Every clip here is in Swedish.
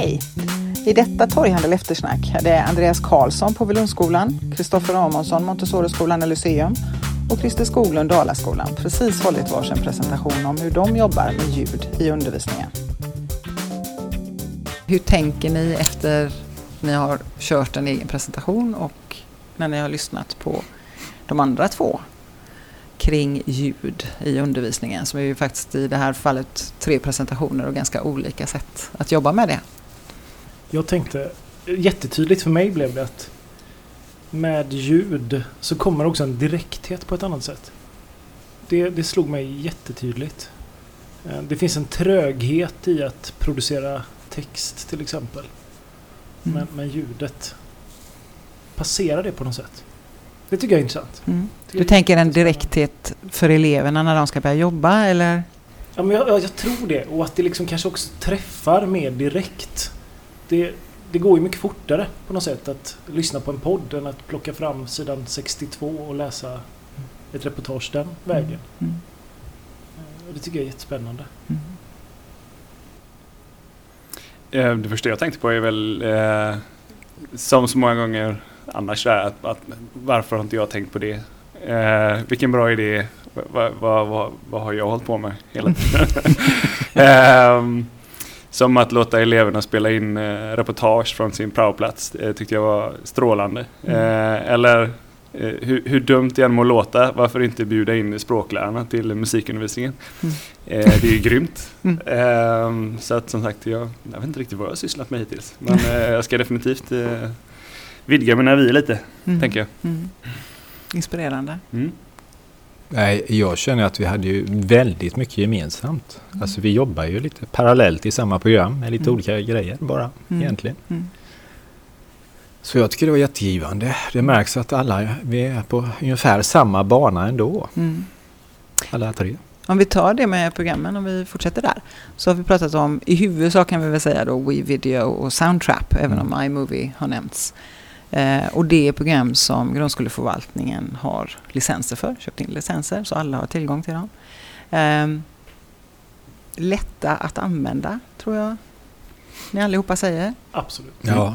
Hej! I detta torghandel eftersnack är det Andreas Karlsson på Velundskolan, Kristoffer Amonsson Montessoriskolan och Lyceum och Christer Skoglund Dalaskolan precis hållit varsin presentation om hur de jobbar med ljud i undervisningen. Hur tänker ni efter ni har kört en egen presentation och när ni har lyssnat på de andra två kring ljud i undervisningen som är ju faktiskt i det här fallet tre presentationer och ganska olika sätt att jobba med det. Jag tänkte, jättetydligt för mig blev det att med ljud så kommer också en direkthet på ett annat sätt. Det, det slog mig jättetydligt. Eh, det finns en tröghet i att producera text till exempel. Mm. Men, men ljudet passerar det på något sätt. Det tycker jag är intressant. Mm. Du tänker en direkthet för eleverna när de ska börja jobba eller? Ja, men jag, jag, jag, tror det och att det liksom kanske också träffar mer direkt. Det, det går ju mycket fortare på något sätt att lyssna på en podd än att plocka fram sidan 62 och läsa ett reportage den vägen. Mm. Mm. Det tycker jag är jättespännande. Mm. Eh, det första jag tänkte på är väl eh, som så många gånger annars där, att, att, varför har inte jag tänkt på det? Eh, vilken bra idé, vad va, va, va, har jag hållit på med hela tiden? eh, som att låta eleverna spela in eh, reportage från sin praoplats eh, tyckte jag var strålande. Mm. Eh, eller eh, hur, hur, dumt det än må låta, varför inte bjuda in språklärarna till musikundervisningen? Mm. Eh, det är ju grymt. Mm. Eh, så att som sagt, jag, jag, vet inte riktigt vad jag har sysslat med hittills. Men jag ska definitivt vidga mina vyer lite, mm. tänker jag. Mm. Inspirerande. Nej, jag känner att vi hade ju väldigt mycket gemensamt. Mm. Alltså vi jobbar ju lite parallellt i samma program med lite mm. olika grejer bara mm. egentligen. Mm. Så jag tycker det var jättegivande. Det märks att alla vi är på ungefär samma bana ändå. Mm. Alla tre. Om vi tar det med programmen, om vi fortsätter där, så har vi pratat om, i huvudsak kan vi väl säga då WeVideo och Soundtrap, även mm. om iMovie har nämnts. Eh, och det är program som grundskoleförvaltningen har licenser för, köpt in licenser så alla har tillgång till dem. Eh, lätta att använda tror jag ni allihopa säger. Absolut. Ja.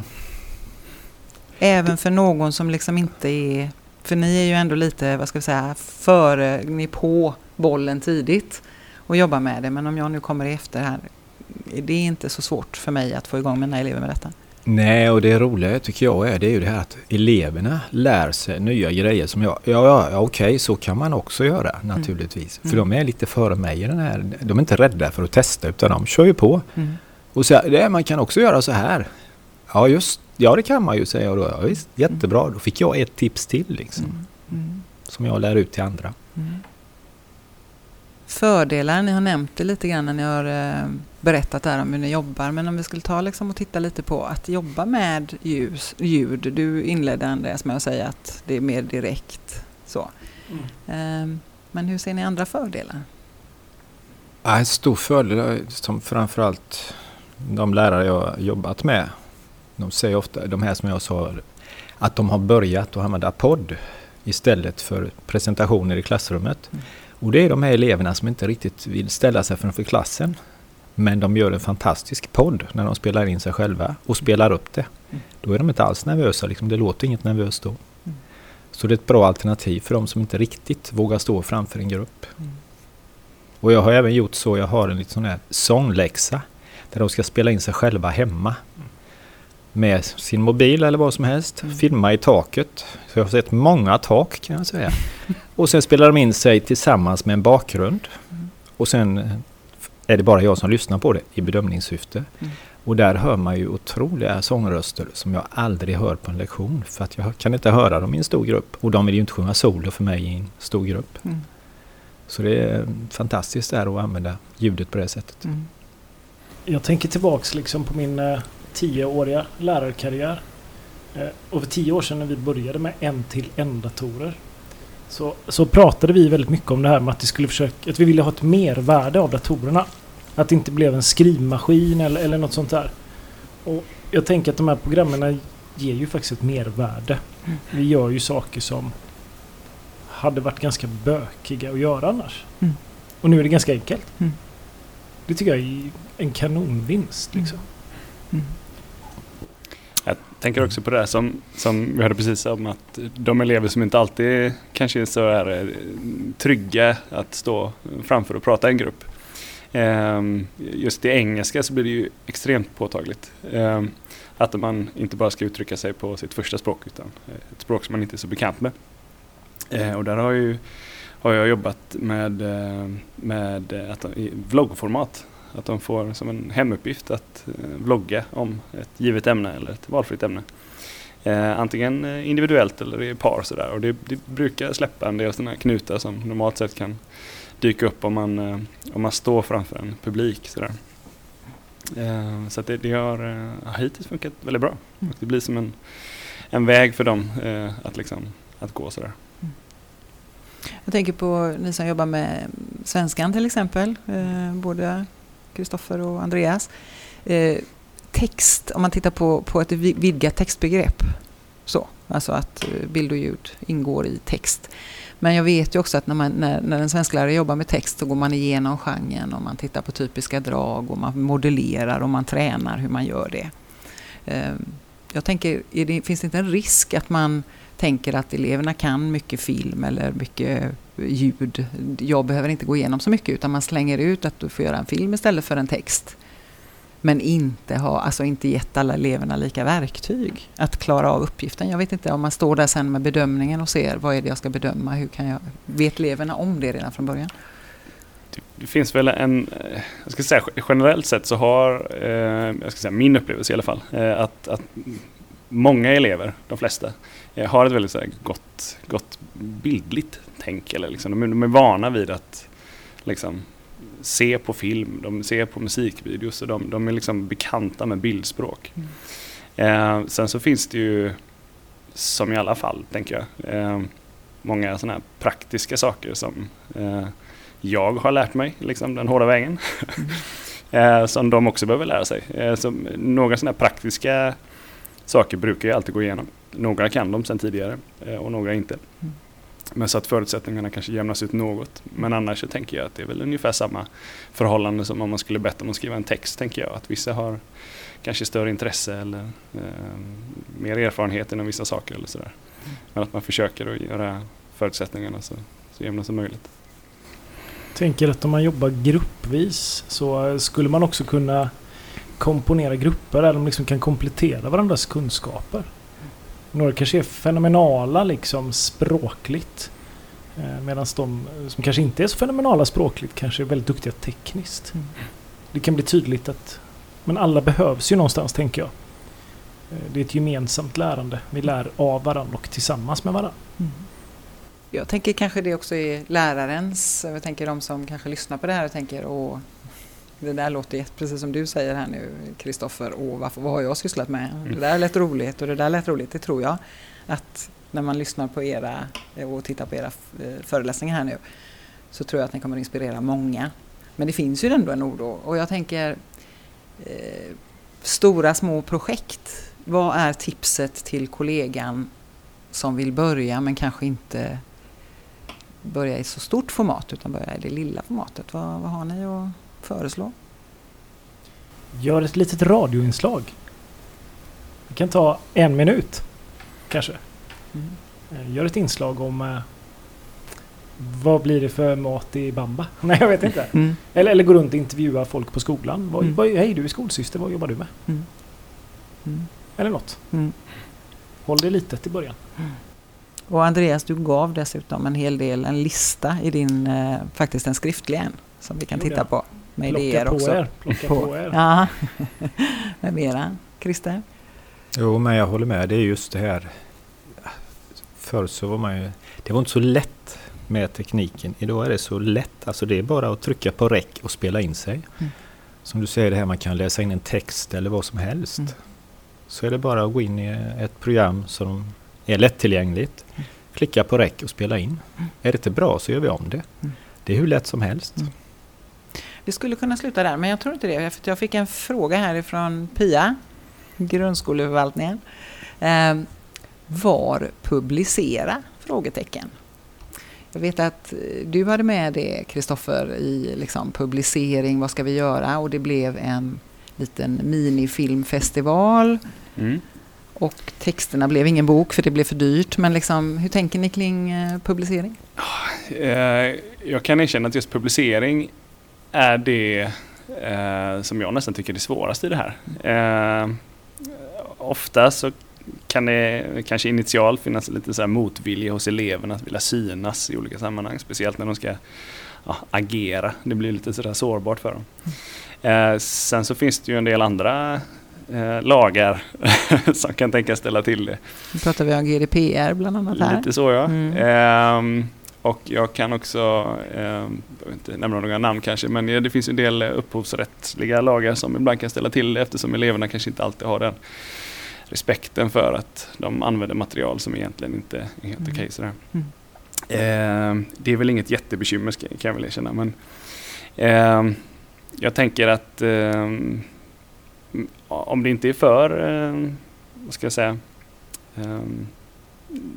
Även för någon som liksom inte är, för ni är ju ändå lite, vad ska vi säga, före, ni är på bollen tidigt och jobbar med det. Men om jag nu kommer efter här, det är inte så svårt för mig att få igång mina elever med detta. Nej, och det roliga tycker jag är det är ju det här att eleverna lär sig nya grejer som jag... Ja, ja okej, så kan man också göra mm. naturligtvis. Mm. För de är lite före mig i den här... De är inte rädda för att testa utan de kör ju på. Mm. Och så, det, man kan också göra så här. Ja, just Ja, det kan man ju säga. Då. Ja, visst, jättebra, då fick jag ett tips till liksom. Mm. Mm. Som jag lär ut till andra. Fördelar, ni har nämnt det lite grann när ni har eh, berättat där om hur ni jobbar, men om vi skulle ta liksom och titta lite på att jobba med ljus, ljud. Du inledde Andreas med att säga att det är mer direkt. Så. Mm. Ehm, men hur ser ni andra fördelar? En stor fördel som framförallt de lärare jag jobbat med, de säger ofta, de här som jag sa, att de har börjat att använda podd istället för presentationer i klassrummet. Mm. Och det är de här eleverna som inte riktigt vill ställa sig framför klassen. Men de gör en fantastisk podd när de spelar in sig själva och spelar upp det. Mm. Då är de inte alls nervösa, liksom. det låter inget nervöst då. Mm. Så det är ett bra alternativ för de som inte riktigt vågar stå framför en grupp. Mm. Och jag har även gjort så, jag har en liten sån här sångläxa där de ska spela in sig själva hemma med sin mobil eller vad som helst. Mm. Filma i taket. Så jag har sett många tak kan jag säga. Och sen spelar de in sig tillsammans med en bakgrund. Och sen är det bara jag som lyssnar på det i bedömningssyfte. Mm. Och där hör man ju otroliga sångröster som jag aldrig hör på en lektion. För att jag kan inte höra dem i en stor grupp. Och de vill ju inte sjunga solo för mig i en stor grupp. Mm. Så det är fantastiskt där att använda ljudet på det sättet. Mm. Jag tänker tillbaks liksom på min eh, tioåriga lärarkarriär. Eh, och för tio år sedan när vi började med en till en datorer så, så pratade vi väldigt mycket om det här med att, det skulle försöka, att vi ville ha ett mervärde av datorerna. Att det inte blev en skrivmaskin eller, eller något sånt där. Och jag tänker att de här programmen ger ju faktiskt ett mervärde. Mm. Vi gör ju saker som hade varit ganska bökiga att göra annars. Mm. Och nu är det ganska enkelt. Mm. Det tycker jag är en kanonvinst. Liksom. Mm. Jag tänker också på det här som, som vi hörde precis om att de elever som inte alltid kanske är så här eh, trygga att stå framför och prata i en grupp. Ehm, just i engelska så blir det ju extremt påtagligt. Ehm, att man inte bara ska uttrycka sig på sitt första språk utan eh, ett språk som man inte är så bekant med. Eh, och där har, ju, har jag jobbat med, med att, i vloggformat att de får som en hemuppgift att eh, vlogga om ett givet ämne eller ett valfritt ämne. Eh, antingen eh, individuellt eller i par sådär. Och det, det brukar släppa en del sådana knutar som normalt sett kan dyka upp om man, eh, om man står framför en publik. Sådär. Eh, så det, det har eh, hittills funkat väldigt bra. Mm. Det blir som en, en väg för dem eh, att, liksom, att gå sådär. Jag tänker på ni som jobbar med svenskan till exempel. både Kristoffer och Andreas. Eh, text, om man tittar på, på ett vidgat textbegrepp. Så, alltså att eh, bild och ljud ingår i text. Men jag vet ju också att när, man, när, när en svensklärare jobbar med text så går man igenom genren och man tittar på typiska drag och man modellerar och man tränar hur man gör det. Eh, jag tänker, det, finns det inte en risk att man tänker att eleverna kan mycket film eller mycket ljud. Jag behöver inte gå igenom så mycket utan man slänger ut att du får göra en film istället för en text. Men inte, ha, alltså inte gett alla eleverna lika verktyg att klara av uppgiften. Jag vet inte om man står där sen med bedömningen och ser vad är det jag ska bedöma. Hur kan jag, vet eleverna om det redan från början? Det finns väl en, eh, jag ska säga generellt sett så har, eh, jag ska säga min upplevelse i alla fall, eh, att, att många elever, de flesta, eh, har ett väldigt så här, gott, gott bildligt tänk. Eller liksom, de, är, de är vana vid att liksom, se på film, de ser på musikvideos och de, de är liksom bekanta med bildspråk. Mm. Eh, sen så finns det ju, som i alla fall, tänker jag, eh, många sådana här praktiska saker som eh, jag har lärt mig liksom, den hårda vägen. Mm. Eh, som de också behöver lära sig. Eh, några sådana här praktiska saker brukar jag alltid gå igenom. Några kan de sedan tidigare eh, och några inte. Mm. Men så att förutsättningarna kanske jämnas ut något. Men annars så tänker jag att det är väl ungefär samma förhållande som om man skulle bett om att skriva en text tänker jag. Att vissa har kanske större intresse eller eh, mer erfarenhet inom vissa saker eller sådär. Men att man försöker att göra förutsättningarna så, så jämna som möjligt. Jag tänker att om man jobbar gruppvis så skulle man också kunna komponera grupper där de liksom kan komplettera varandras kunskaper. Några kanske är fenomenala liksom språkligt. Eh, Medan de som kanske inte är så fenomenala språkligt kanske är väldigt duktiga tekniskt. Mm. Det kan bli tydligt att men alla behövs ju någonstans tänker jag. Eh, det är ett gemensamt lärande. Vi lär av varandra och tillsammans med varandra. Mm. Jag tänker kanske det också är lärarens, jag tänker de som kanske lyssnar på det här och tänker åh, det där låter precis som du säger här nu Kristoffer, åh varför, vad har jag sysslat med? Mm. Det där lät roligt och det där lät roligt, det tror jag att när man lyssnar på era och tittar på era eh, föreläsningar här nu så tror jag att ni kommer inspirera många. Men det finns ju ändå en oro och jag tänker eh, stora små projekt. Vad är tipset till kollegan som vill börja men kanske inte börja i så stort format utan börja i det lilla formatet? Vad, vad har ni att föreslå? Gör ett litet radioinslag. Det kan ta en minut kanske. Mm. Eh, gör ett inslag om eh, vad blir det för mat i Bamba? Nej, jag vet inte. Mm. Eller, eller gå runt och intervjua folk på skolan. Vad, mm. vad, hej, du är skolsyster. Vad jobbar du med? Mm. mm. Eller något. Mm. Håll det litet i början. Mm. Och Andreas, du gav dessutom en hel del, en lista i din, eh, faktiskt en skriftlig en, som vi kan titta på med Plocka idéer också. Er. Plocka på, på er. Ja, med mera. Christer? Jo, men jag håller med. Det är just det här. Förr så var man ju... Det var inte så lätt med tekniken. Idag är det så lätt. Alltså det är bara att trycka på räck och spela in sig. Mm. Som du säger det här, man kan läsa in en text eller vad som helst. Mm. Så är det bara att gå in i ett program som är lättillgängligt. Mm. Klicka på räck och spela in. Mm. Är det inte bra så gör vi om det. Mm. Det är hur lätt som helst. Vi skulle kunna sluta där, men jag tror inte det. För jag fick en fråga härifrån Pia, grundskoleförvaltningen. Eh, var publicera? Frågetecken. Jag vet att eh, du hade med det, Kristoffer, i liksom publicering, vad ska vi göra? Och det blev en liten minifilmfestival. Mm. Och texterna blev ingen bok för det blev för dyrt. Men liksom, hur tänker ni kring eh, publicering? Eh, jag kan erkänna att just publicering är det eh, som jag nästan tycker är svårast i det här. Eh, ofta så kan det kanske initialt finnas lite så här motvilja hos eleverna att vilja synas i olika sammanhang. Speciellt när de ska ja, agera. Det blir lite sådär sårbart för dem. Eh, sen så finns det ju en del andra eh, lagar som kan tänka ställa till det. Nu pratar vi om GDPR bland annat här. Lite så ja. Mm. Ehm, och jag kan också, ehm, jag behöver inte nämna några namn kanske, men det finns en del upphovsrättsliga lagar som ibland kan ställa till det eftersom eleverna kanske inte alltid har den respekten för att de använder material som egentligen inte är helt Mm. okej. sådär. Mm. Ehm, det är väl inget jättebekymmer kan jag väl erkänna, men ehm, jag tänker att ehm, om det inte är för, ehm, vad ska jag säga, ehm,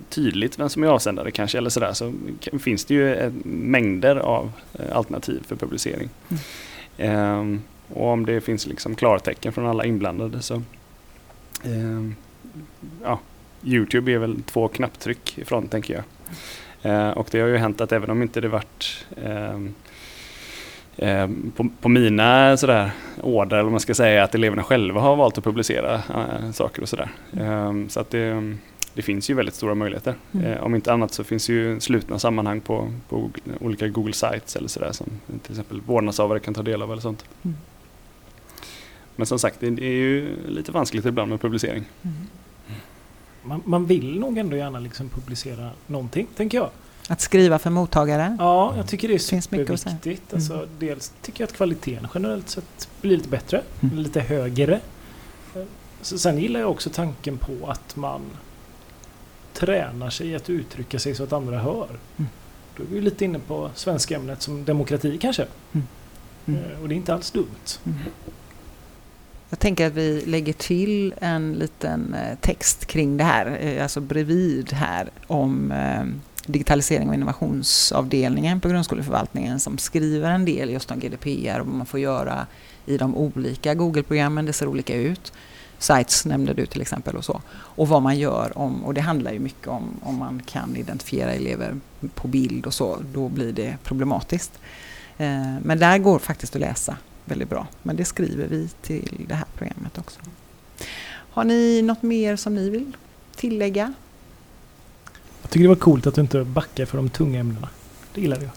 tydligt vem som är avsändare kanske eller sådär så finns det ju eh, mängder av eh, alternativ för publicering. Mm. Ehm, och om det finns liksom klartecken från alla inblandade så ehm, ja, Youtube är väl två knapptryck ifrån tänker jag. Eh, och det har ju hänt att även om inte det varit ehm, på, på mina sådär order, eller man ska säga, att eleverna själva har valt att publicera eh, saker och sådär. Så att det, det finns ju väldigt stora möjligheter. Mm. Eh, om inte annat så finns ju slutna sammanhang på, på Google- olika Google Sites eller sådär som till exempel vårdnadshavare kan ta del av eller sånt. Mm. Men som sagt, det är ju lite vanskligt ibland med publicering. Mm. Man, man vill nog ändå gärna liksom publicera någonting, tänker jag. Att skriva för mottagare. Ja, jag tycker det är superviktigt. Alltså, dels tycker jag att kvaliteten generellt sett blir lite bättre, Mm. lite högre. Så sen gillar jag också tanken på att man tränar sig att uttrycka sig så att andra hör. Mm. Då är vi lite inne på svenska ämnet som demokrati kanske. Mm. Mm. Eh, Och det är inte alls dumt. Mm. Jag tänker att vi lägger till en liten eh, text kring det här, eh, alltså bredvid här, om digitalisering och innovationsavdelningen på grundskoleförvaltningen som skriver en del just om GDPR och vad man får göra i de olika Google-programmen. Det ser olika ut. Sites nämnde du till exempel och så. Och vad man gör om, och det handlar ju mycket om om man kan identifiera elever på bild och så, då blir det problematiskt. Eh, Men där går faktiskt att läsa väldigt bra. Men det skriver vi till det här programmet också. Har ni något mer som ni vill tillägga? Jag tycker det var coolt att du inte backar för de tunga ämnena. Det gillar jag.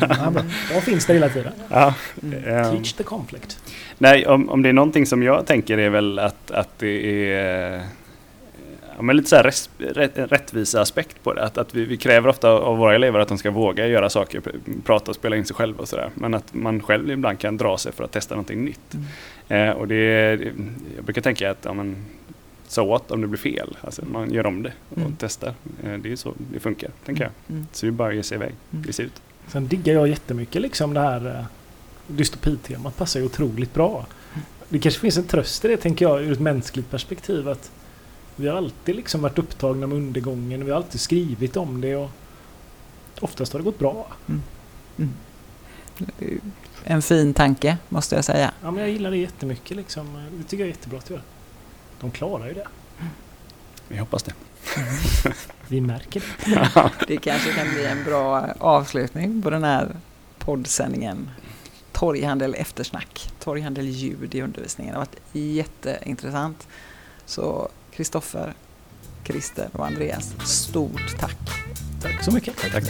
Ja, men de finns där hela tiden. Ja, Mm. ehm, Teach the conflict. Nej, om, om det är någonting som jag tänker är väl att, att det är ja, men lite så här res, rätt, rättvisa aspekt på det. Att, att vi, vi kräver ofta av våra elever att de ska våga göra saker, pr- prata och spela in sig själva och sådär. Men att man själv ibland kan dra sig för att testa någonting nytt. Mm. Eh, och det, det- jag brukar tänka att ja, men, så what om det blir fel? Alltså, man gör om det och Mm. testar. Eh, det är så det funkar, tänker jag. Mm. Så vi bara ger sig iväg, Mm. ge sig ut. Sen diggar jag jättemycket liksom det här eh, dystopitemat passar ju otroligt bra. Det kanske finns en tröst i det tänker jag ur ett mänskligt perspektiv att vi har alltid liksom varit upptagna med undergången vi har alltid skrivit om det och oftast har det gått bra. Mm. Ju En fin tanke måste jag säga. Ja men jag gillar det jättemycket liksom. Det tycker jag är jättebra att göra. De klarar ju det. Vi hoppas det. Vi märker det. Det kanske kan bli en bra avslutning på den här poddsändningen. Torghandel eftersnack, torghandel ljud i undervisningen. Det har varit jätteintressant. Så Kristoffer, Christer och Andreas, stort tack. Tack så mycket. Tack.